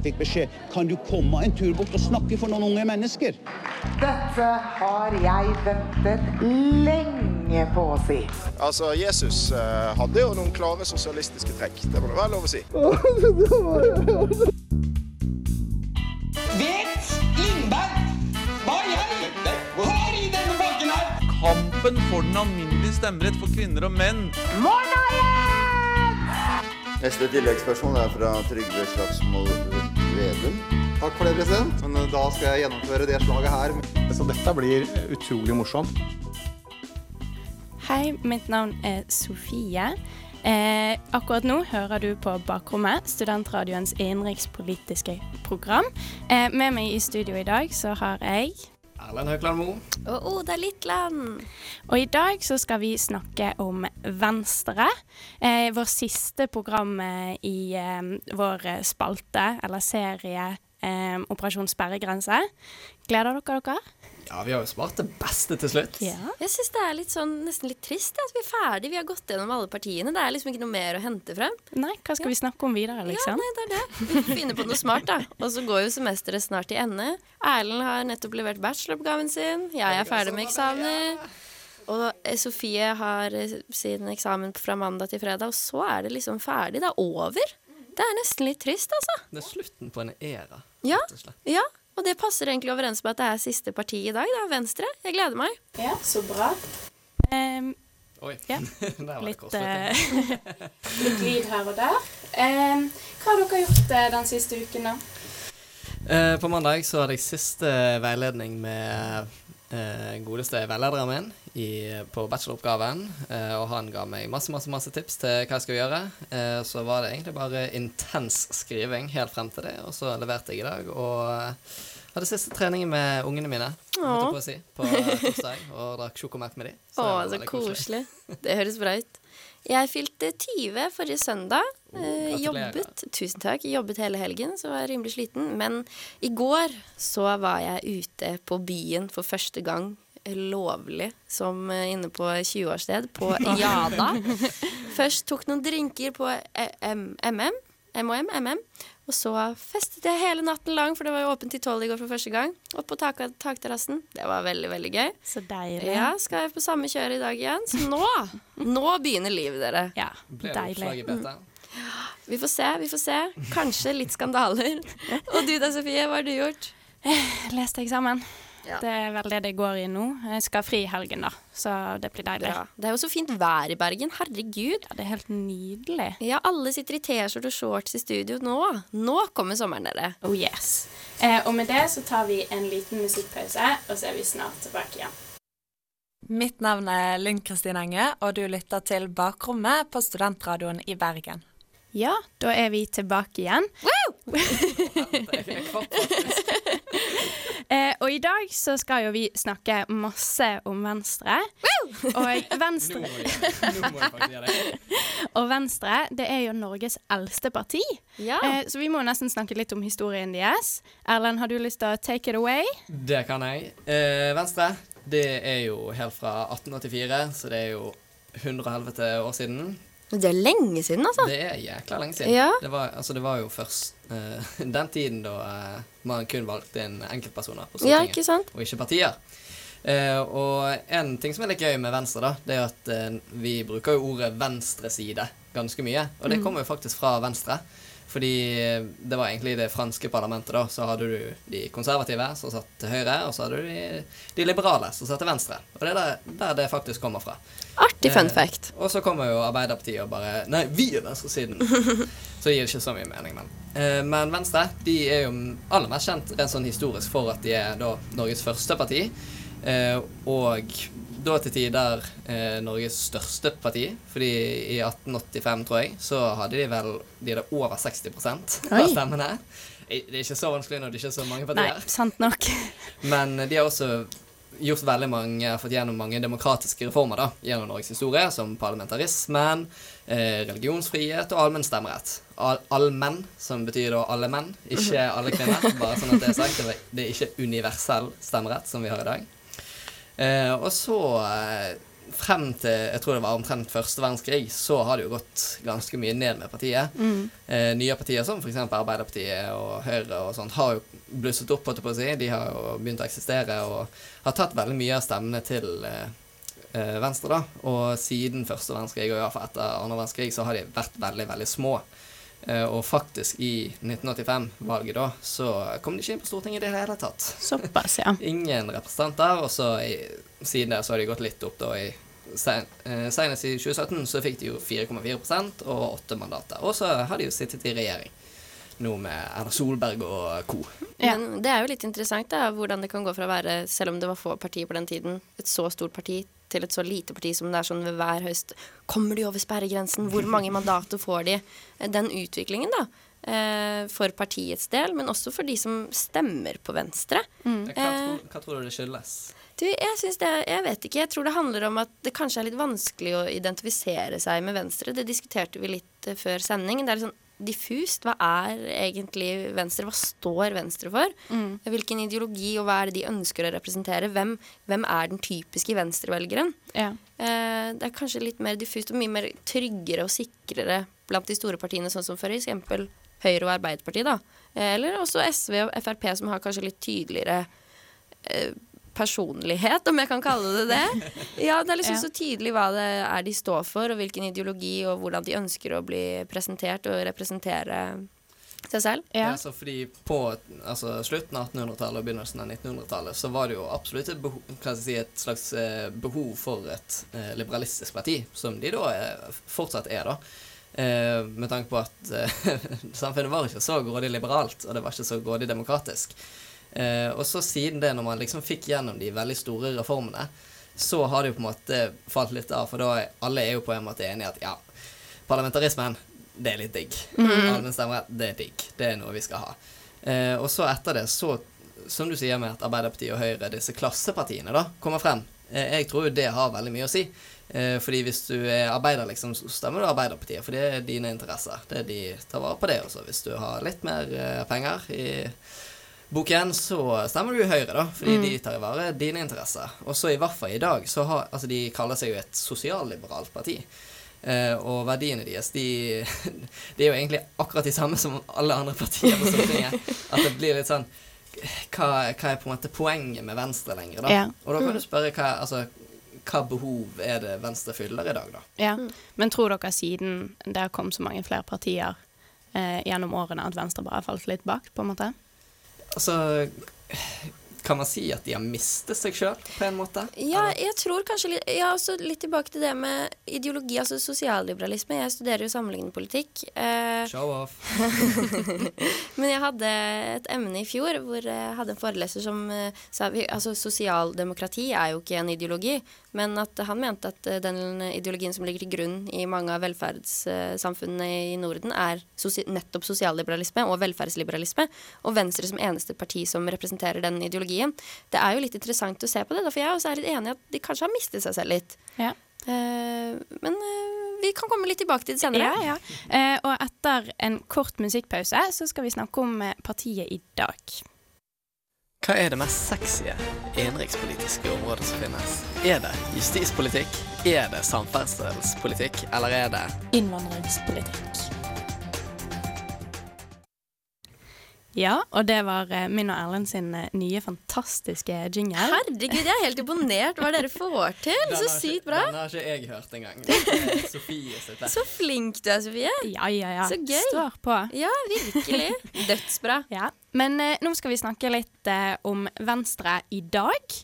Jeg fikk beskjed kan du komme en tur bort og snakke for noen unge mennesker. Dette har jeg ventet lenge på å si. Altså, Jesus eh, hadde jo noen klare sosialistiske trekk. Det må det være lov å si. Vet Lindberg hva i helvete har i denne banken her? Kampen for den alminnelige stemmerett for kvinner og menn. Neste tilleggsspørsmål er fra Trygve Slagsvold Vedum. Takk for det, president. Men eh, da skal jeg gjennomføre det slaget her. Så dette blir utrolig morsomt. Hei, mitt navn er Sofie. Eh, akkurat nå hører du på Bakrommet, studentradioens innenrikspolitiske program. Eh, med meg i studio i dag så har jeg Erlend Høkland Moe. Og Oda Litland. Og i dag så skal vi snakke om Venstre. Eh, vår siste program eh, i eh, vår spalte, eller serie, eh, Operasjon sperregrense. Gleder dere dere? Ja, vi har jo spart det beste til slutt. Ja. Jeg syns det er litt sånn, nesten litt trist at vi er ferdig. Vi har gått gjennom alle partiene. Det er liksom ikke noe mer å hente frem. Nei, hva skal vi snakke om videre, Ja, liksom? nei, det er det. Vi finner finne på noe smart, da. Og så går jo semesteret snart til ende. Erlend har nettopp levert bacheloroppgaven sin. Jeg er ferdig med eksamener. Og Sofie har eh, sin eksamen fra mandag til fredag, og så er det liksom ferdig. Det er over. Det er nesten litt trist, altså. Det er slutten på en æra. Ja, rett og slett. ja. Og det passer egentlig overens med at det er siste parti i dag. Er Venstre. Jeg gleder meg. Ja, så bra. Um, Oi. Ja. Litt, eh, litt lyd her og der. Um, hva har dere gjort eh, den siste uken, da? Uh, på mandag så hadde jeg siste veiledning med godeste veilederen min i, på bacheloroppgaven. Eh, og han ga meg masse, masse, masse tips til hva jeg skulle gjøre. Eh, så var det egentlig bare intens skriving helt frem til det, og så leverte jeg i dag. Og eh, hadde siste trening med ungene mine Åh. på, si, på torsdag, og drakk sjokomelk med dem Åh, det var så koselig. Det høres bra ut. Jeg fylte 20 forrige søndag. Eh, jobbet Tusen takk. Jobbet hele helgen, så var jeg rimelig sliten. Men i går så var jeg ute på byen for første gang eh, lovlig, som eh, inne på 20-årssted, på Jada. Først tok noen drinker på eh, MM. MOM, MM. Og så festet jeg hele natten lang, for det var jo åpent til tolv i går for første gang. Opp på tak takterrassen. Det var veldig, veldig gøy. Så deilig. Ja, skal jeg på samme kjøret i dag igjen. Så nå, nå begynner livet, dere. Ja, Ble deilig. BT? Vi får se, vi får se. Kanskje litt skandaler. Og du da, Sofie, hva har du gjort? Leste eksamen. Ja. Det er vel det det går i nå. Jeg skal ha fri i helgen, da, så det blir deilig. Bra. Det er jo så fint vær i Bergen. Herregud. Ja, det er helt nydelig. Ja, alle sitter i T-skjorte og shorts i studio nå. Nå kommer sommeren, dere. Oh yes. Eh, og med det så tar vi en liten musikkpause, og så er vi snart tilbake igjen. Mitt navn er Lynn Kristin Enge, og du lytter til Bakrommet på Studentradioen i Bergen. Ja, da er vi tilbake igjen. Eh, og i dag så skal jo vi snakke masse om Venstre. Og Venstre, og Venstre det er jo Norges eldste parti. Ja. Eh, så vi må nesten snakke litt om historien deres. Erlend, har du lyst til å take it away? Det kan jeg. Eh, Venstre, det er jo helt fra 1884, så det er jo 100 helvete år siden. Det er lenge siden, altså. Det er jækla lenge siden. Ja. Det, var, altså, det var jo først uh, den tiden da uh, man kun valgte inn enkeltpersoner på Ja, ikke sant? og ikke partier. Uh, og en ting som er litt gøy med Venstre, da, det er at vi bruker jo ordet venstreside ganske mye. Og det Mm. kommer jo faktisk fra Venstre. Fordi eh, det var egentlig i det franske parlamentet, da, så hadde du de konservative som satt til høyre, og så hadde du de, de liberale som satt til venstre. Og det er der, der det faktisk kommer fra. Artig fun Eh, fact. Og så kommer jo Arbeiderpartiet og bare Nei, vi er venstresiden. så gir det ikke så mye mening, men. Eh, men Venstre de er jo aller mest kjent rent sånn historisk for at de er da Norges første parti. Eh, og da til tider eh, Norges største parti. Fordi i 1885, tror jeg, så hadde de vel De hadde over 60 Oi. av stemmene. Det er ikke så vanskelig når det ikke er så mange partier. Nei, sant nok. Men de har også gjort veldig mange, fått gjennom mange demokratiske reformer da, gjennom Norges historie, som parlamentarismen, eh, religionsfrihet og allmenn stemmerett. All, allmenn, som betyr da alle menn, ikke alle kvinner. Bare sånn at Det er sagt. Det er ikke universell stemmerett, som vi har i dag. Eh, og så eh, frem til jeg tror det var omtrent første verdenskrig, så har det jo gått ganske mye ned med partiet. Mm. Eh, nye partier som f.eks. Arbeiderpartiet og Høyre og sånt har jo blusset opp, holdt jeg på å si. De har jo begynt å eksistere og har tatt veldig mye av stemmene til eh, eh, Venstre, da. Og siden første verdenskrig, og iallfall etter andre verdenskrig, så har de vært veldig, veldig små. Eh, og faktisk i 1985-valget da, så kom de ikke inn på Stortinget i det hele tatt. Såpass, ja. Ingen representanter, og så i, siden der så har de gått litt opp da i sen, eh, Senest i 2017 så fikk de jo 4,4% og åtte mandater. Og så har de jo sittet i regjering nå med Erna Solberg og co. Men det er jo litt interessant da, hvordan det kan gå fra å være, selv om det var få partier på den tiden, et så stort parti til et så lite parti som det er sånn ved hver høst. Kommer de over sperregrensen? Hvor mange mandater får de? Den utviklingen, da. Eh, for partiets del, men også for de som stemmer på Venstre. Hva, Eh, tror, hva tror du det skyldes? du, jeg det, jeg vet ikke. Jeg tror det handler om at det kanskje er litt vanskelig å identifisere seg med Venstre. Det diskuterte vi litt eh, før sending. Det er litt sånn diffust. Hva er egentlig Venstre? Hva står Venstre for? Hvilken ideologi, og hva er det de ønsker å representere? Hvem, hvem er den typiske venstrevelgeren? Ja. Eh, det er kanskje litt mer diffust og mye mer tryggere og sikrere blant de store partiene, sånn som for eksempel Høyre og Arbeiderpartiet, da. Eh, Eller også SV og Frp, som har kanskje litt tydeligere eh, personlighet, om jeg kan kalle det det. Ja, det er liksom Ja. så tydelig hva det er de står for, og hvilken ideologi, og hvordan de ønsker å bli presentert og representere seg selv. Ja. så fordi på altså, slutten av 1800-tallet og begynnelsen av 1900-tallet så var det jo absolutt et, behov, si, et slags eh, behov for et eh, liberalistisk parti, som de da eh, fortsatt er, da. Eh, med tanke på at eh, samfunnet var ikke så grådig liberalt, og det var ikke så grådig demokratisk. Eh, og så siden det, når man liksom fikk gjennom de veldig store reformene, så har det jo på en måte falt litt av, for da er alle er jo på en måte enige at ja, parlamentarismen, det er litt digg. Mm Allmenn stemmerett, det er digg. Det er noe vi skal ha. Eh, og så etter det, så, som du sier med at Arbeiderpartiet og Høyre, disse klassepartiene, da, kommer frem. Eh, jeg tror jo det har veldig mye å si. Eh, fordi hvis du er arbeider, liksom, så stemmer du Arbeiderpartiet, for det er dine interesser. Det er de tar vare på det også. Hvis du har litt mer penger i boken, så stemmer du Høyre, da, fordi Mm. de tar i vare dine interesser. Og så i hvert fall i dag, så har Altså, de kaller seg jo et sosialliberalt parti. Eh, og verdiene deres, de, de er jo egentlig akkurat de samme som alle andre partier på Stortinget. At det blir litt sånn hva, hva er på en måte poenget med Venstre lenger, da? Ja. Og da kan du spørre hva, altså, hva behov er det Venstre fyller i dag, da? Ja. Men tror dere siden det har kommet så mange flere partier eh, gjennom årene, at Venstre bare har falt litt bak, på en måte? Altså Kan man si at de har mistet seg sjøl, på en måte? Ja, jeg tror kanskje litt Ja, også litt tilbake til det med ideologi, altså sosialliberalisme. Jeg studerer jo sammenlignende politikk. Eh, Show off. men jeg hadde et emne i fjor hvor jeg hadde en foreleser som eh, sa altså sosialdemokrati er jo ikke en ideologi, men at han mente at eh, den ideologien som ligger til grunn i mange av velferdssamfunnene i Norden, er sosi nettopp sosialliberalisme og velferdsliberalisme. Og Venstre som eneste parti som representerer den ideologien. Det er jo litt interessant å se på det, da, for jeg er også litt enig i at de kanskje har mistet seg selv litt. Ja. Eh, men eh, vi kan komme litt tilbake til det senere. Ja, ja. Eh, og etter en kort musikkpause så skal vi snakke om partiet i dag. Hva er det mest sexy innenrikspolitiske området som finnes? Er det justispolitikk? Er det samferdselspolitikk? Eller er det Innvandringspolitikk. Ja, og det var eh, min og Erlend sin eh, nye fantastiske jingle. Herregud, jeg er helt imponert hva dere får til. Så sykt bra. Den har ikke jeg hørt engang. Sofie sitt. Så flink du er, Sofie. Ja, ja, ja. Så gøy. Står på. Ja, virkelig. Dødsbra. Ja. Men eh, nå skal vi snakke litt eh, om Venstre i dag.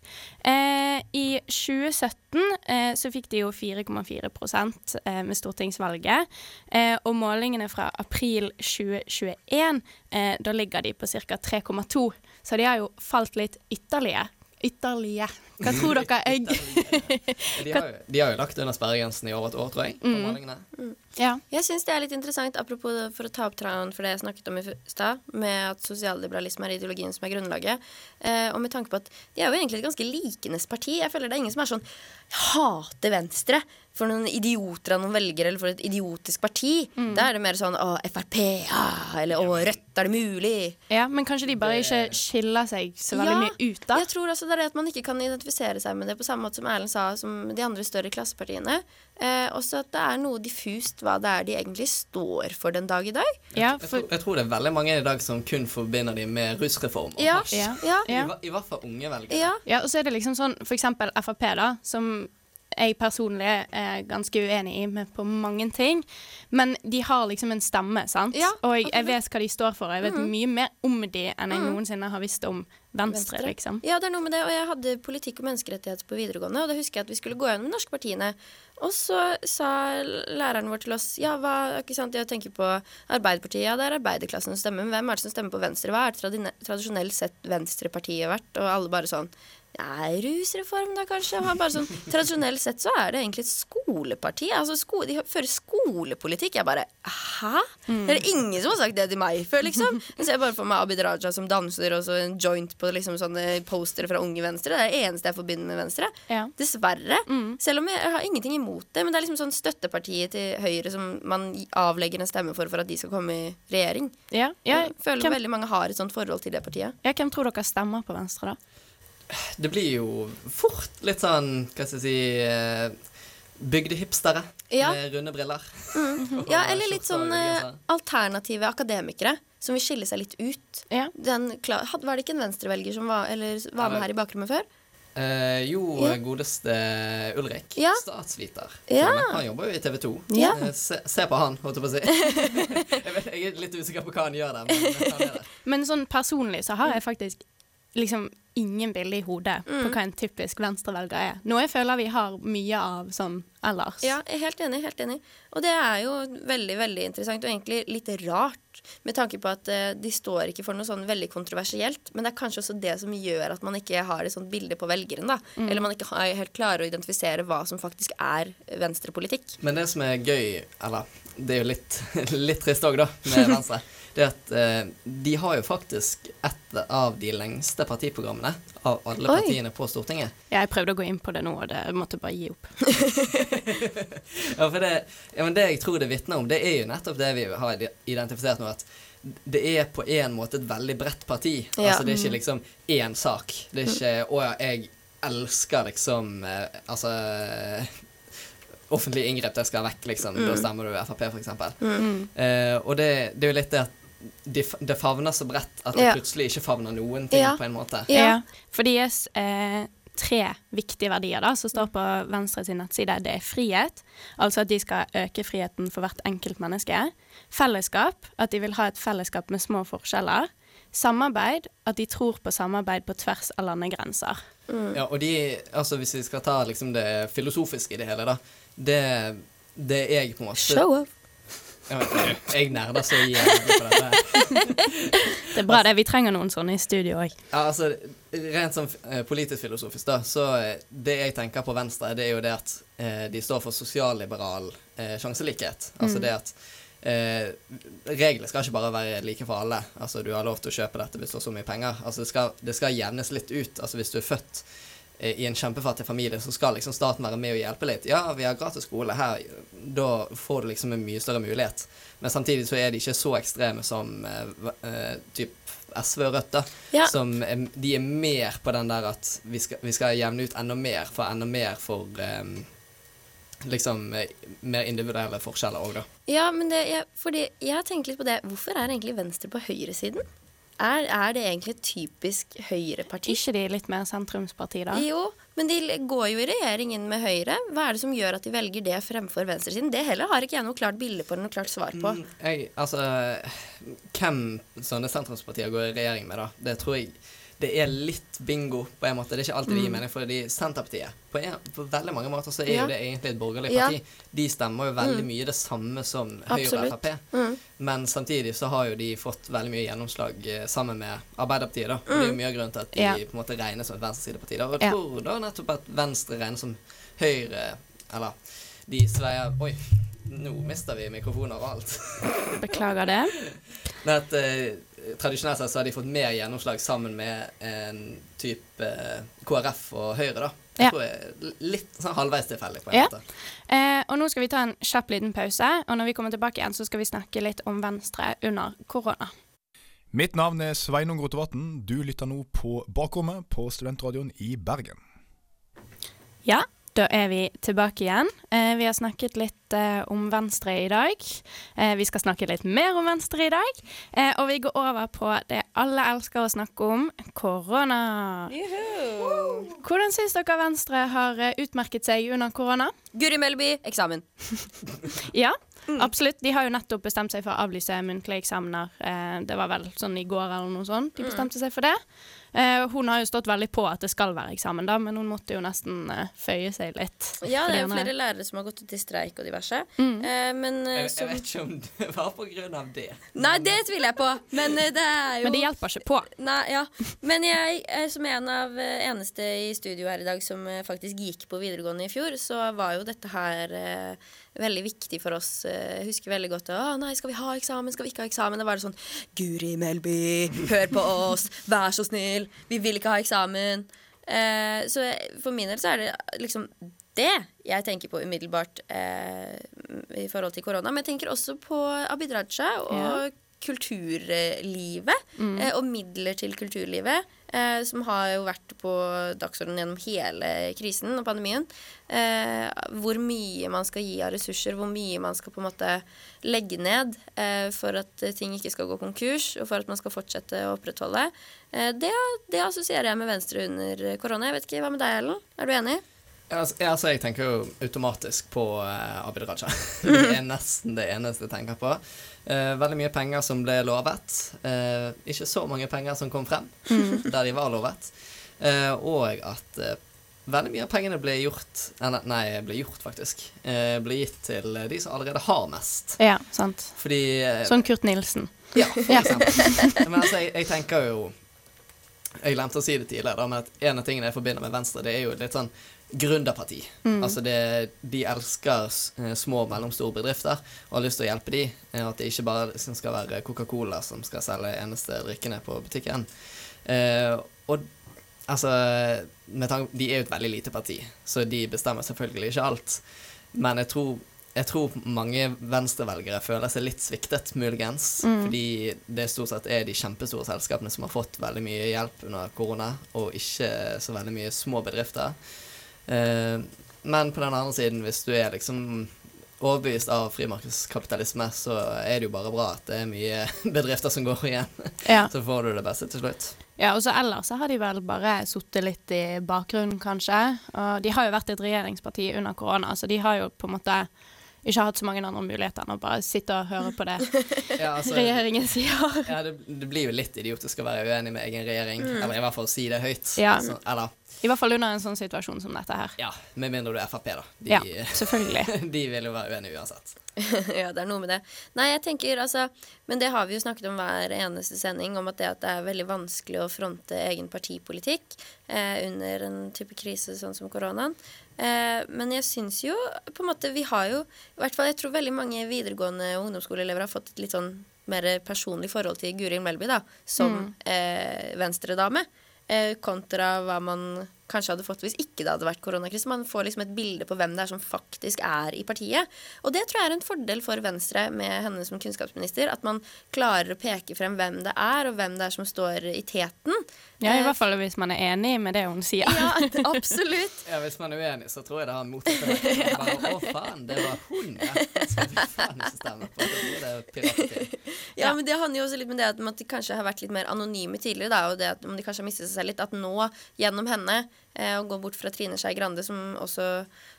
Eh, I 2017 eh, så fikk de jo 4,4 eh, med stortingsvalget. Eh, og målingene fra april 2021, eh, da ligger de på ca. 3,2. Så de har jo falt litt ytterligere. Ytterligere. Hva tror dere? Jeg De har, jo, de har jo lagt under sperregrensen i over et år, tror jeg. Mm. Ja. Jeg syns det er litt interessant, apropos det, for å ta opp tråden for det jeg snakket om i stad, med at sosialliberalisme er ideologien som er grunnlaget, eh, og med tanke på at de er jo egentlig et ganske likenes parti. Jeg føler det er ingen som er sånn hater Venstre for noen idioter av noen velgere eller for et idiotisk parti. Da er det mer sånn å, Frp, ja, eller å, Rødt, er det mulig? Ja, Men kanskje de bare ikke skiller seg så veldig Ja, mye ut, da. Jeg tror altså det er det at man ikke kan identifisere seg med det på samme måte som Erlend sa, som de andre større klassepartiene. Eh, også at det er noe diffust hva det er de egentlig står for den dag i dag. jeg, tror, jeg tror det er veldig mange i dag som kun forbinder de med rusreform og Ja, hasj. ja, ja. I, I hvert fall unge velgere. Ja. Ja, og så er det liksom sånn for eksempel Frp, da, som jeg personlig er ganske uenig i med på mange ting. Men de har liksom en stemme, sant? Ja, og jeg, jeg vet hva de står for. og Jeg vet Mhm. mye mer om de enn jeg Mhm. noensinne har visst om Venstre, liksom. Ja, det er noe med det. Og jeg hadde politikk og menneskerettigheter på videregående, og da husker jeg at vi skulle gå gjennom de norske partiene. Og så sa læreren vår til oss ja, hva, ikke sant, jeg tenker på Arbeiderpartiet, ja, det er arbeiderklassen som stemmer, men hvem er det som stemmer på Venstre? Hva er det tradisjonelt sett Venstrepartiet vært? Og alle bare sånn Nei, rusreform da, kanskje? Bare sånn, Tradisjonelt sett så er det egentlig et skoleparti. Altså, sko de fører skolepolitikk. Jeg bare Hæ? Det er ingen som har sagt det til meg før, liksom. Jeg ser bare for meg Abid Raja som danser, og så en joint på liksom sånne postere fra Unge Venstre. Det er det eneste jeg forbinder med Venstre. Dessverre. Selv om jeg har ingenting imot det. Men det er liksom sånn støttepartiet til Høyre som man avlegger en stemme for for at de skal komme i regjering. Ja, ja, jeg føler hvem- veldig mange har et sånt forhold til det partiet. Ja, hvem tror dere stemmer på Venstre, da? Det blir jo fort litt sånn, hva skal jeg si eh, Bygdehipstere Ja. med runde briller. Mm. Ja, eller litt sånn eh, alternative akademikere som vil skille seg litt ut. Den, var det ikke en venstrevelger som var, eller var med her i bakrommet før? Eh, jo, Ja. godeste Ulrik. Ja. Statsviter. Ja. Han jobber jo i TV 2. Ja. se, se på han, holdt jeg på å si. jeg, vet, jeg er litt usikker på hva han gjør der, men han er der. Men sånn personlig så har jeg faktisk liksom ingen bilde i hodet på Mm. hva en typisk venstrevelger er. Noe jeg føler vi har mye av sånn ellers. Ja, jeg er helt enig. helt enig Og det er jo veldig veldig interessant, og egentlig litt rart, med tanke på at eh, de står ikke for noe sånn veldig kontroversielt. Men det er kanskje også det som gjør at man ikke har et sånt bilde på velgeren. da Mm. Eller man ikke har helt klarer å identifisere hva som faktisk er venstrepolitikk. Men det som er gøy, eller det er jo litt, litt trist òg, da, med Venstre, det at eh, de har jo faktisk et av de lengste partiprogrammene av alle Oi. partiene på Stortinget. Jeg prøvde å gå inn på det nå, og det måtte bare gi opp. Ja, for det, ja, men det jeg tror det vitner om, det er jo nettopp det vi har identifisert nå, at det er på en måte et veldig bredt parti. Ja. Altså det er ikke Mm. liksom én sak. Det er ikke 'Å ja, jeg elsker liksom eh, Altså Offentlige inngrep, det skal vekk, liksom. Da Mm. stemmer du Frp, eksempel. Mm. Eh, og det, det er jo litt det at de, det favner så bredt at det Ja. plutselig ikke favner noen ting, Ja. på en måte. Ja. For deres eh, tre viktige verdier da, som står på Venstre sin nettside, det er frihet, altså at de skal øke friheten for hvert enkelt menneske. Fellesskap, at de vil ha et fellesskap med små forskjeller. Samarbeid, at de tror på samarbeid på tvers av landegrenser. Ja, og de, altså hvis vi skal ta liksom det filosofiske i det hele, da, det, det jeg på en måte Show off. Men, jeg nerder så jævlig på dette. Det er bra det, vi trenger noen sånne i studio òg. Ja, altså, rent sånn eh, politisk filosofisk, da, så eh, det jeg tenker på Venstre, det er jo det at eh, de står for sosialliberal eh, sjanselikhet. Altså Mm. det at eh, reglene skal ikke bare være like for alle. Altså du har lov til å kjøpe dette hvis du har så mye penger. Altså det skal, det skal jevnes litt ut. Altså hvis du er født i en kjempefattig familie, så skal liksom staten være med og hjelpe litt. Ja, vi har gratis skole her, da får du liksom en mye større mulighet. Men samtidig så er de ikke så ekstreme som eh, eh, typ SV og Rødt, da. Ja. Som er, de er mer på den der at vi skal, vi skal jevne ut enda mer for enda mer for eh, liksom eh, mer individuelle forskjeller òg, da. Ja, men det, jeg, fordi jeg har tenkt litt på det. Hvorfor er egentlig Venstre på høyresiden? Er, er det egentlig et typisk høyreparti? Ikke de litt mer sentrumsparti, da? Jo, men de går jo i regjeringen med Høyre. Hva er det som gjør at de velger det fremfor venstresiden? Det heller har ikke jeg noe klart bilde på eller noe klart svar på. Mm, Jeg, altså Hvem sånne sentrumspartier går i regjering med, da? Det tror jeg det er litt bingo, på en måte. Det er ikke alltid det gir Mm. mening, fordi Senterpartiet På, en, på veldig mange måter så er Ja. jo det egentlig et borgerlig Ja. parti. De stemmer jo veldig Mm. mye det samme som Høyre og Frp. Mm. Men samtidig så har jo de fått veldig mye gjennomslag eh, sammen med Arbeiderpartiet, da. Og det er jo Mm. mye av grunnen til at de Ja. på en måte regnes som et venstresideparti. da. Og jeg Ja. tror da nettopp at Venstre regnes som Høyre Eller de sveier Oi, nå mister vi mikrofoner og alt. Beklager det. Men at eh, tradisjonelt sett så har de fått mer gjennomslag sammen med en type eh, KrF og Høyre, da. Jeg Ja. tror jeg er litt sånn halvveis tilfeldig, på en Ja. måte. Eh, og nå skal vi ta en kjapp liten pause, og når vi kommer tilbake igjen, så skal vi snakke litt om Venstre under korona. Mitt navn er Sveinung Rotevatn. Du lytter nå på Bakrommet på Studentradioen i Bergen. Ja, da er vi tilbake igjen. Eh, vi har snakket litt eh, om Venstre i dag. Eh, vi skal snakke litt mer om Venstre i dag. Eh, og vi går over på det alle elsker å snakke om, korona. Hvordan syns dere Venstre har eh, utmerket seg under korona? Guri Melby, eksamen. Ja, absolutt. De har jo nettopp bestemt seg for å avlyse muntlige eksamener. Eh, det var vel sånn i går eller noe sånt. De bestemte seg for det. Eh, hun har jo stått veldig på at det skal være eksamen, da, men hun måtte jo nesten eh, føye seg litt. Ja, det er jo flere lærere som har gått ut i streik og diverse. Mm. Eh, men eh, Jeg, som jeg vet ikke om det var på grunn av det. Nei, det tviler jeg på. Men eh, det er jo Men det hjelper ikke på. Nei, ja. Men jeg, eh, som en av eh, eneste i studio her i dag som eh, faktisk gikk på videregående i fjor, så var jo dette her eh, veldig viktig for oss. Jeg husker veldig godt Å nei, skal vi ha eksamen, skal vi ikke ha eksamen? Da var det sånn Guri Melby, hør på oss, vær så snill, vi vil ikke ha eksamen. Eh, så for min del så er det liksom det jeg tenker på umiddelbart eh, i forhold til korona. Men jeg tenker også på Abid Raja og Ja. kulturlivet. Mm. Eh, og midler til kulturlivet, eh, som har jo vært på dagsordenen gjennom hele krisen og pandemien. Eh, hvor mye man skal gi av ressurser, hvor mye man skal på en måte legge ned eh, for at ting ikke skal gå konkurs, og for at man skal fortsette å opprettholde. Eh, det, det assosierer jeg med Venstre under korona. Jeg vet ikke, Hva med deg, Ellen? Er du enig? Ja, Altså, altså, jeg tenker jo automatisk på uh, Abid Raja. det er nesten det eneste jeg tenker på. Uh, veldig mye penger som ble lovet. Uh, ikke så mange penger som kom frem der de var lovet. Eh, og at veldig mye av pengene ble gjort Nei, ble gjort, faktisk. eh, ble gitt til de som allerede har mest. Ja, sant. Fordi eh, Sånn Kurt Nilsen. Ja, for eksempel. Men altså, jeg, jeg tenker jo Jeg glemte å si det tidligere, da, men at en av tingene jeg forbinder med Venstre, det er jo litt sånn gründerparti. Mm. Altså det, de elsker eh, små og mellomstore bedrifter og har lyst til å hjelpe de. og At det ikke bare liksom skal være Coca-Cola som skal selge eneste drikkene på butikken. Eh, og altså med tanke, De er jo et veldig lite parti, så de bestemmer selvfølgelig ikke alt. Men jeg tror, jeg tror mange venstrevelgere føler seg litt sviktet, muligens. Mm. Fordi det stort sett er de kjempestore selskapene som har fått veldig mye hjelp under korona, og ikke så veldig mye små bedrifter. Eh, men på den andre siden, hvis du er liksom overbevist av frimarkedskapitalisme, så er det jo bare bra at det er mye bedrifter som går igjen. Ja. Så får du det beste til slutt. Ja, og så ellers så har de vel bare sittet litt i bakgrunnen, kanskje. Og de har jo vært et regjeringsparti under korona, så de har jo på en måte ikke hatt så mange andre muligheter enn å bare sitte og høre på det Ja, altså- regjeringen sier. Ja, det, det blir jo litt idiotisk å være uenig med egen regjering, Mm. eller i hvert fall si det høyt. Ja. Så, eller I hvert fall under en sånn situasjon som dette her. ja, med mindre du er Frp, da. De, Ja, selvfølgelig. de vil jo være uenige uansett. ja, det er noe med det. Nei, jeg tenker altså Men det har vi jo snakket om hver eneste sending, om at det, at det er veldig vanskelig å fronte egen partipolitikk eh, under en type krise sånn som koronaen. Eh, men jeg syns jo på en måte Vi har jo I hvert fall jeg tror veldig mange videregående og ungdomsskoleelever har fått et litt sånn mer personlig forhold til Guri Melby da, som Mm. eh, venstredame. Eh, kontra hva man kanskje hadde fått hvis ikke det hadde vært koronakrise. Man får liksom et bilde på hvem det er som faktisk er i partiet. Og det tror jeg er en fordel for Venstre med henne som kunnskapsminister. At man klarer å peke frem hvem det er, og hvem det er som står i teten. Ja, i Eh, hvert fall hvis man er enig med det hun sier. Ja, absolutt. Ja, Hvis man er uenig, så tror jeg det har en motsatt Å, faen, det var hun, ja. Skal vi faen ikke stemme på. Det. Ja, men det handler jo også litt med det at de kanskje har vært litt mer anonyme tidligere, da, og det at om de kanskje har mistet seg selv litt, at nå, gjennom henne, å gå bort fra Trine Skei Grande, som også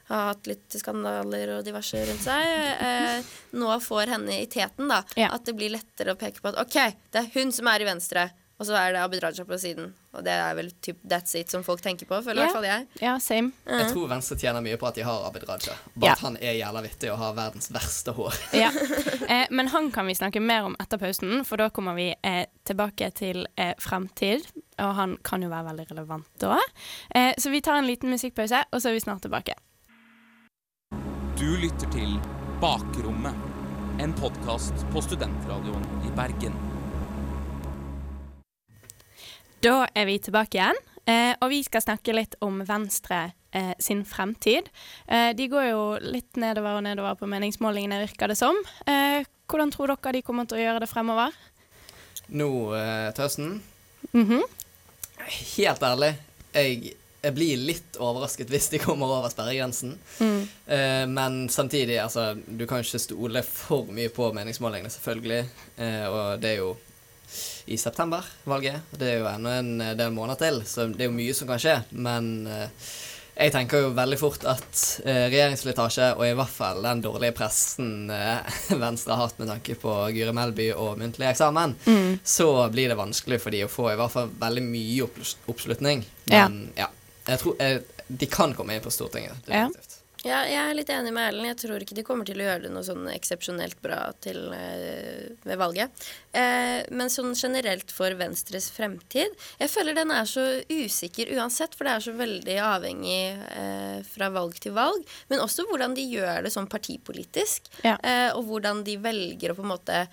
har hatt litt skandaler og diverse rundt seg, eh, nå får henne i teten, da. At det blir lettere å peke på at OK, det er hun som er i Venstre, og så er det Abid Raja på siden. Og det er vel typ that's it som folk tenker på, føler i hvert fall jeg. Ja, same. Jeg tror Venstre tjener mye på at de har Abid Raja. Bare yeah. at han er jævla vittig og har verdens verste hår. Ja. Eh, men han kan vi snakke mer om etter pausen, for da kommer vi eh, tilbake til eh, fremtid. Og han kan jo være veldig relevant da. Eh, så vi tar en liten musikkpause, og så er vi snart tilbake. Du lytter til Bakrommet, en podkast på Studentradioen i Bergen. Da er vi tilbake igjen, eh, og vi skal snakke litt om Venstre eh, sin fremtid. Eh, de går jo litt nedover og nedover på meningsmålingene, virker det som. Eh, hvordan tror dere de kommer til å gjøre det fremover? Nå eh, til høsten Mhm. Helt ærlig, jeg, jeg blir litt overrasket hvis de kommer over sperregrensen. Mm. Eh, men samtidig, altså, du kan ikke stole for mye på meningsmålingene, selvfølgelig. Eh, og det er jo i september, valget. Det er jo ennå en del måneder til, så det er jo mye som kan skje. Men eh, jeg tenker jo veldig fort at eh, regjeringsslitasje, og i hvert fall den dårlige pressen eh, Venstre har hatt med tanke på Guri Melby og muntlig eksamen, Mm. så blir det vanskelig for de å få i hvert fall veldig mye opp oppslutning. Men ja, jeg tror eh, de kan komme inn på Stortinget. Ja. definitivt. Ja, jeg er litt enig med Erlend. Jeg tror ikke de kommer til å gjøre det noe sånn eksepsjonelt bra til, øh, ved valget. Eh, men sånn generelt for Venstres fremtid Jeg føler den er så usikker uansett, for det er så veldig avhengig eh, fra valg til valg. Men også hvordan de gjør det sånn partipolitisk, Ja. eh, og hvordan de velger å på en måte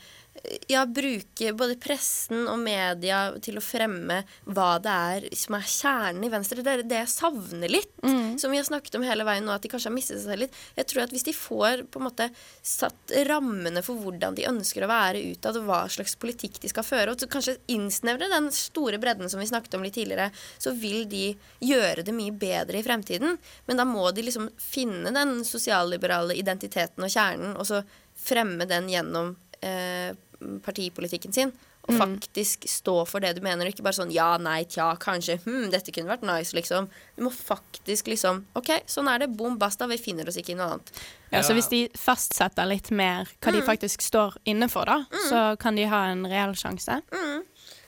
ja, bruke både pressen og media til å fremme hva det er som er kjernen i Venstre. Det er det jeg savner litt, som vi har snakket om hele veien nå, at de kanskje har mistet seg litt. Jeg tror at hvis de får på en måte satt rammene for hvordan de ønsker å være utad, og hva slags politikk de skal føre, og så kanskje innsnevre den store bredden som vi snakket om litt tidligere, så vil de gjøre det mye bedre i fremtiden. Men da må de liksom finne den sosialliberale identiteten og kjernen, og så fremme den gjennom eh, partipolitikken sin. Og Mm. faktisk stå for det du mener, og ikke bare sånn ja, nei, tja, kanskje, hm, dette kunne vært nice, liksom. Du må faktisk liksom OK, sånn er det, bom, basta, vi finner oss ikke i noe annet. Ja, så hvis de fastsetter litt mer hva de Mm. faktisk står inne for, da, så kan de ha en reell sjanse.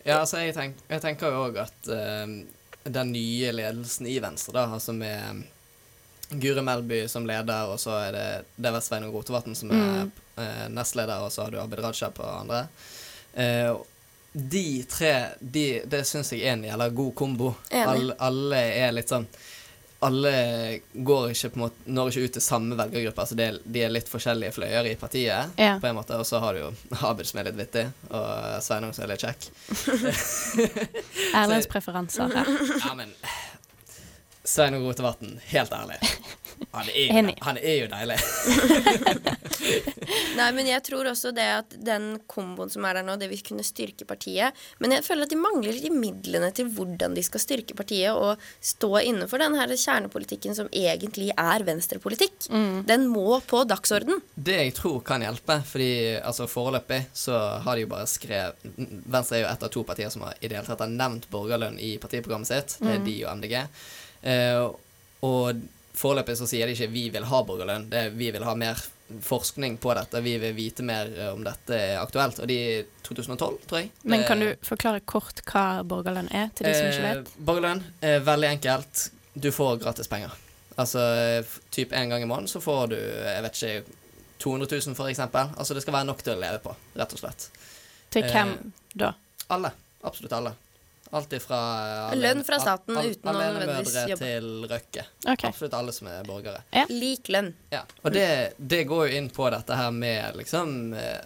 Ja, altså jeg, tenk, jeg tenker jo òg at uh, den nye ledelsen i Venstre, da, altså med Guri Melby som leder, og så er det, det er vel Sveinung Rotevatn som er Mm. Nestleder, og så har du Abid Raja på andre. Eh, de tre, de, det syns jeg er en jævla god kombo. All, Alle, er litt sånn alle går ikke på en måte, når ikke ut til samme velgergruppe. Altså det, er- de er litt forskjellige fløyer i partiet, Ja. på en måte. Og så har du jo Abid som er litt vittig, og Sveinung som er litt kjekk. Erlends preferanser her. Ja, men Sveinung Rotevatn, helt ærlig. Han er jo, Enig. han er jo deilig. Nei, men jeg tror også det at den komboen som er der nå, det vil kunne styrke partiet. Men jeg føler at de mangler litt midlene til hvordan de skal styrke partiet og stå innenfor den her kjernepolitikken som egentlig er venstrepolitikk. Den må på dagsorden. Det jeg tror kan hjelpe, fordi altså foreløpig så har de jo bare skrevet Venstre er jo ett av to partier som har i det hele tatt har nevnt borgerlønn i partiprogrammet sitt. Det er Mm. de og MDG. Uh, og foreløpig så sier de ikke 'vi vil ha borgerlønn', det er 'vi vil ha mer forskning på dette', 'vi vil vite mer eh, om dette er aktuelt'. Og de 2012, tror jeg. Men kan du forklare kort hva borgerlønn er, til de som ikke vet? Eh, borgerlønn er veldig enkelt. Du får gratis penger. Altså typ en gang i måneden så får du jeg vet ikke, 200 000 for eksempel. Altså det skal være nok til å leve på, rett og slett. Til Eh, hvem da? Alle. Absolutt alle. Alt ifra Lønn fra staten uten å nødvendigvis jobbe. til Røkke. Okay. Absolutt alle som er borgere. Lik lønn. Ja. Og det, det går jo inn på dette her med liksom eh,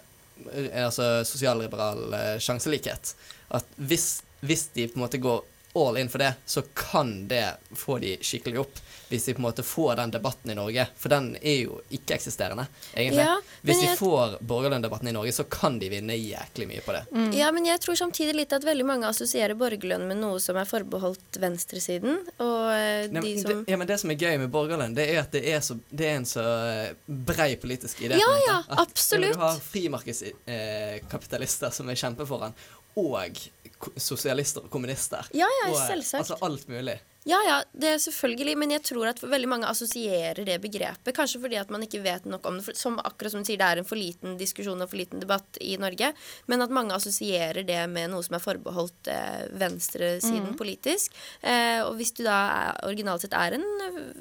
Altså sosialliberal eh, sjanselikhet. At hvis, hvis de på en måte går all in for det, så kan det få de skikkelig opp. Hvis de på en måte får den debatten i Norge. For den er jo ikke-eksisterende, egentlig. Ja, hvis de jeg- får borgerlønndebatten i Norge, så kan de vinne jæklig mye på det. Ja, men jeg tror samtidig litt at veldig mange assosierer borgerlønn med noe som er forbeholdt venstresiden. Og de Nei, men som det, ja, men det som er gøy med borgerlønn, det er at det er, så, det er en så eh, brei politisk idé. Ja, ja, absolutt. At. Du har frimarkedskapitalister som er kjempeforan, og sosialister og kommunister. Ja, ja, og, eh, selvsagt. Altså alt mulig. Ja, ja, det er selvfølgelig, men jeg tror at veldig mange assosierer det begrepet. Kanskje fordi at man ikke vet nok om det. For, som akkurat som du sier, det er en for liten diskusjon og for liten debatt i Norge. Men at mange assosierer det med noe som er forbeholdt eh, venstresiden Mm. politisk. Eh, og hvis du da er, originalt sett er en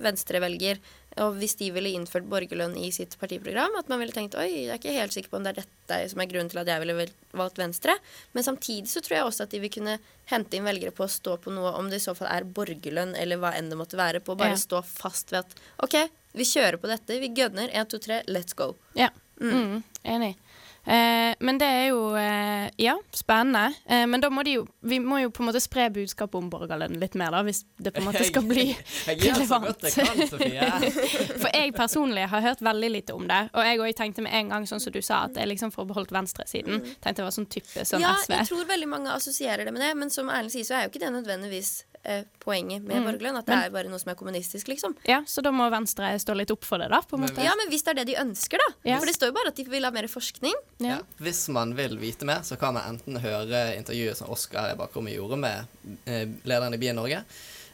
venstrevelger, og hvis de ville innført borgerlønn i sitt partiprogram, at man ville tenkt oi, jeg er ikke helt sikker på om det er dette som er grunnen til at jeg ville valgt Venstre. Men samtidig så tror jeg også at de vil kunne hente inn velgere på å stå på noe, om det i så fall er borgerlønn eller hva enn det måtte være, på å bare Ja. stå fast ved at OK, vi kjører på dette, vi gønner, 1, 2, 3, let's go. Ja. Mm. Mm, enig. Eh, men det er jo eh, ja, spennende. Eh, men da må de jo Vi må jo på en måte spre budskapet om borgerlønn litt mer, da, hvis det på en måte skal bli Sofie. For jeg personlig har hørt veldig lite om det. Og jeg òg tenkte med en gang, sånn som du sa, at det er liksom forbeholdt venstresiden. Tenkte det var sånn type sånn ja, SV. jeg tror veldig mange assosierer det med det, men som Erlend sier, så er jo ikke det nødvendigvis eh, poenget med Mm. borgerlønn. At det Men- er bare noe som er kommunistisk, liksom. Ja, så da må Venstre stå litt opp for det, da, på en måte. Ja, men hvis det er det de ønsker, da. Ja. For det står jo bare at de vil ha mer forskning. Ja. Hvis man vil vite mer, så kan man enten høre intervjuet som Oskar i bakrommet gjorde med eh, lederen i Bien Norge.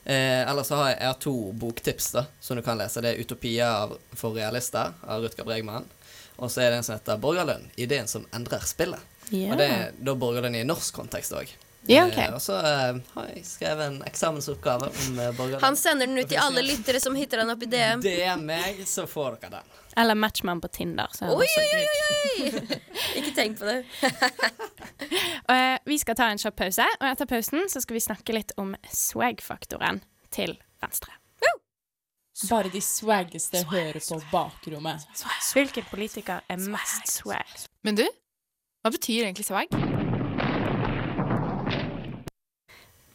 Eh, eller så har jeg, jeg har to boktips da, som du kan lese. Det er 'Utopia for realister' av Rutger Bregman. Og så er det en som heter 'Borgerlønn ideen som endrer spillet'. Ja. Og det er da borgerlønn i norsk kontekst òg. Ja, ok. og så eh, har jeg skrevet en eksamensoppgave om eh, borgerlønn. Han sender den ut til alle lyttere som hitter han opp i DM. Det er meg, så får dere den. Eller matchman på Tinder. Så er Oi, oi, oi, oi! Ikke tenk på det. Eh, vi skal ta en kjapp pause, og etter pausen så skal vi snakke litt om swag-faktoren til Venstre. Bare de swaggeste hører på bakrommet. Hvilken politiker er mest swag? Men du, hva betyr egentlig swag?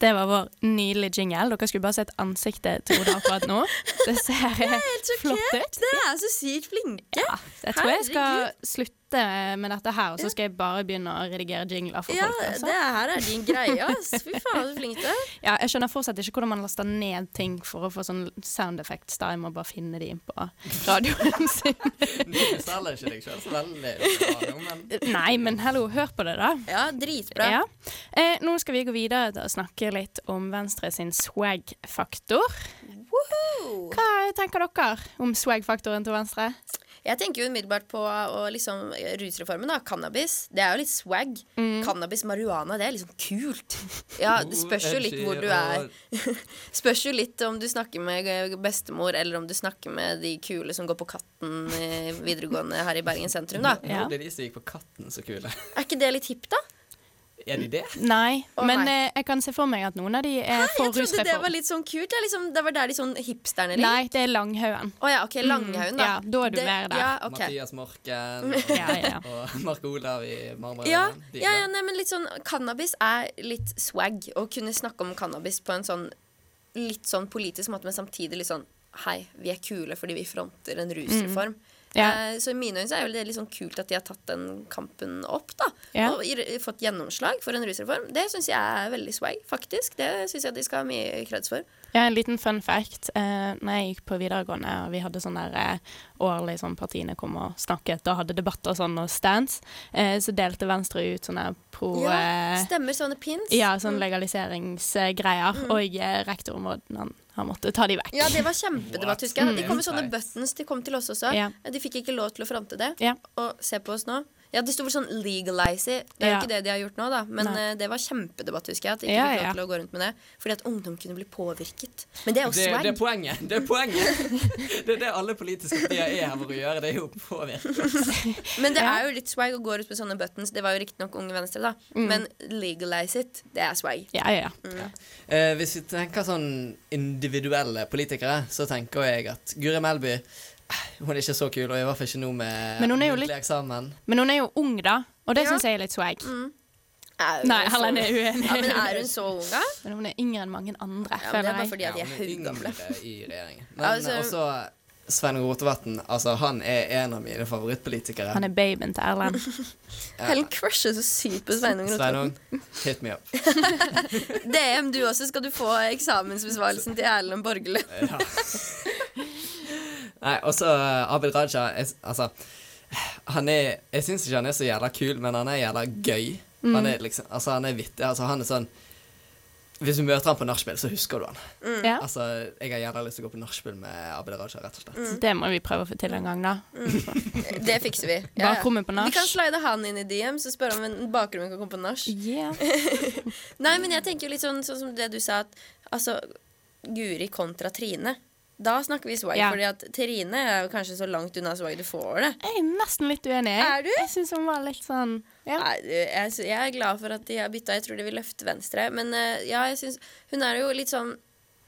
Det var vår nydelige jingle. Dere skulle bare sett ansiktet til Oda akkurat nå. Det ser Helt flott ut. Dere er så sykt flinke. Jeg tror jeg skal Herregud. Slutte med dette her, og så skal jeg bare begynne å redigere jingler for Ja, folk. Altså. det her er din greie, ass. Fy faen, så flink du er. Ja, jeg skjønner fortsatt ikke hvordan man laster ned ting for å få sånn sound effects. Da jeg må bare finne de inn på radioen sin. Du selger ikke deg sjøl så veldig bra, men Nei, men hallo, hør på det, da. Ja, dritbra. Ja. Eh, nå skal vi gå videre til å snakke litt om Venstre sin swag-faktor. Hva tenker dere om swag-faktoren til Venstre? Jeg tenker jo umiddelbart på og liksom, rusreformen. da, Cannabis. Det er jo litt swag. Mm. Cannabis, marihuana, det er liksom kult. Ja, Det spørs jo litt hvor du er. Spørs jo litt om du snakker med bestemor, eller om du snakker med de kule som går på Katten videregående her i Bergen sentrum. da. Nå ble de som gikk på Katten, så kule. Er ikke det litt hipt, da? Er de det? Nei, oh, men nei. eh, jeg kan se for meg at noen av de er Jeg for trodde det var litt sånn kult. Det, liksom, det var der de sånn hipsterne ligger. Nei, det er Langhaugen. Å ja, ok, Langhaugen, da. Ja, da er du Det- mer der. Ja, ok. Mathias Morken og, Ja, ja. og Mark Olav i Marmara. Ja, ja, ja, nei, men litt sånn Cannabis er litt swag. Å kunne snakke om cannabis på en sånn litt sånn politisk måte, men samtidig litt sånn Hei, vi er kule fordi vi fronter en rusreform. Mm. Ja. Eh, så i mine øyne er det litt sånn kult at de har tatt den kampen opp, da. Ja. Og fått gjennomslag for en rusreform. Det syns jeg er veldig swag, faktisk. Det syns jeg de skal ha mye kreds for. Ja, en liten fun fact. Eh, når jeg gikk på videregående og vi hadde sånn der eh, årlig sånn partiene kom og snakket og hadde debatter og sånn og stands, eh, så delte Venstre ut sånne pro... Ja, eh, stemmer sånne pins. ja, sånn Mm. legaliseringsgreier. Mm. Og eh, rektoren vår, han, han måtte ta de vekk. Ja, det var kjempedebatt, husker jeg. De kom med sånne Mm. buttons. De kom til oss også. Ja. De fikk ikke lov til å fronte det. Ja. Og se på oss nå. Ja, Det sto vel sånn 'legalize it'. Det er jo Ja. ikke det de har gjort nå, da. Men eh, det var kjempedebatt, husker jeg. At de ikke Ja, fikk lov til å gå rundt med det. Fordi at ungdom kunne bli påvirket. Men det er jo det, swag. det er poenget. Det er poenget. Det er det alle politiske partier er her for å gjøre. Det er jo påvirket. Men det er jo litt swag å gå ut med sånne buttons. Det var jo riktignok Unge Venstre, da. Mm. Men 'legalize it', det er swag. Ja, ja, ja. Mm. Uh, hvis vi tenker sånn individuelle politikere, så tenker jeg at Guri Melby hun er ikke så kul, og i hvert fall ikke nå med muntlig eksamen. Men hun er jo ung, da, og det Ja. syns jeg er litt swag. Er Nei, Helen er uenig. Ja, men er hun så ung, da? Men hun er yngre enn mange andre, Ja, men det er bare fordi at de er regjeringen. Men Altså- også Svein Rotevatn. Altså, han er en av mine favorittpolitikere. Han er babyen til Erlend. Ja. Helen crusher så sykt på Sveinung Rotevatn. Sveinung, hit me up. DM, du også, skal du få eksamensbesvarelsen til Erlend Borgerlund? Ja. Nei, og så uh, Abid Raja jeg, Altså, han er Jeg syns ikke han er så jævla kul, men han er jævla gøy. Mm. Han er liksom Altså, han er vittig. Altså, han er sånn Hvis du møter han på nachspiel, så husker du han. Mm. Ja. Altså, jeg har jævla lyst til å gå på nachspiel med Abid Raja, rett og slett. Det må vi prøve å få til en gang, da. Det fikser vi. På nach. Vi kan slide han inn i DM, så spørre om en bakrommet kan komme på nach. Yeah. Nei, men jeg tenker jo litt sånn, sånn som det du sa, at altså Guri kontra Trine. Da snakker vi swag, Ja. fordi at Trine er jo kanskje så langt unna swag du får det. Jeg er nesten litt uenig. Er du? Jeg syns hun var litt sånn ja. Nei, du, jeg, jeg er glad for at de har bytta. Jeg tror de vil løfte venstre. Men eh, ja, jeg syns Hun er jo litt sånn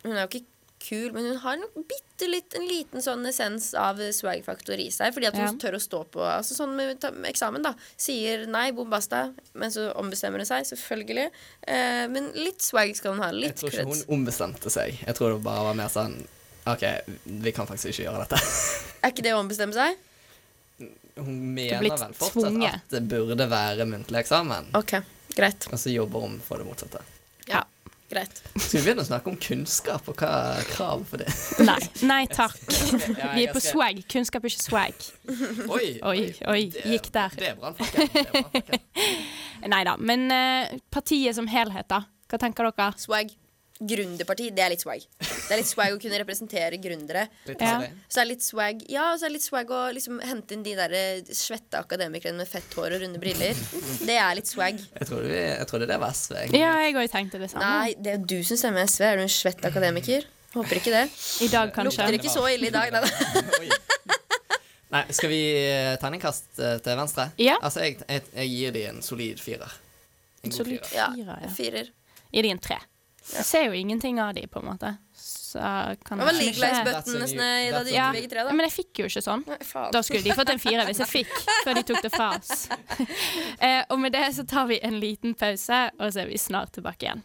Hun er jo ikke kul, men hun har nok bitte litt en liten sånn essens av swag-faktor i seg. Fordi at hun Ja. tør å stå på altså sånn med, med eksamen, da. Sier nei, bom basta, men så ombestemmer hun seg, selvfølgelig. Eh, men litt swag skal hun ha. Jeg tror ikke hun ombestemte seg. Jeg tror det bare var mer sånn OK, vi kan faktisk ikke gjøre dette. Er ikke det å ombestemme seg? Hun mener vel fortsatt tvunget. at det burde være muntlig eksamen. Ok, greit. Og så jobber hun for det motsatte. Ja, greit. Skal vi begynne å snakke om kunnskap og hva er krav for det? Nei. Nei takk. Vi er på swag. Kunnskap er ikke swag. Oi, oi, oi. Gikk der. Det er brannfakkel. Nei da. Men eh, partiet som helhet, da? Hva tenker dere? Swag. Gründerparti, det er litt swag. Det er litt swag å kunne representere gründere. Ja. Så er det litt swag Ja, så er det litt swag å liksom hente inn de der eh, svette akademikerne med fett hår og runde briller. Det er litt swag. Jeg trodde, vi, jeg trodde det var SV. egentlig. Ja, jeg òg tenkte det samme. Nei, det er du som stemmer SV. Er du en svett akademiker? Håper ikke det. I dag, kanskje. Lukter ikke så ille i dag, nei da. Nei, skal vi eh, terningkast eh, til venstre? Ja. Altså, jeg, jeg, jeg gir de en solid firer. En god Solid firer. firer, ja. Firer. Gir de en tre. Jeg ser jo ingenting av de, på en måte. Så kan Det var jeg ikke- eh, da de gikk begge tre, da. men jeg fikk jo ikke sånn. Nei, Da skulle de fått en fire hvis jeg fikk, før de tok det fra oss. eh, og med det så tar vi en liten pause, og så er vi snart tilbake igjen.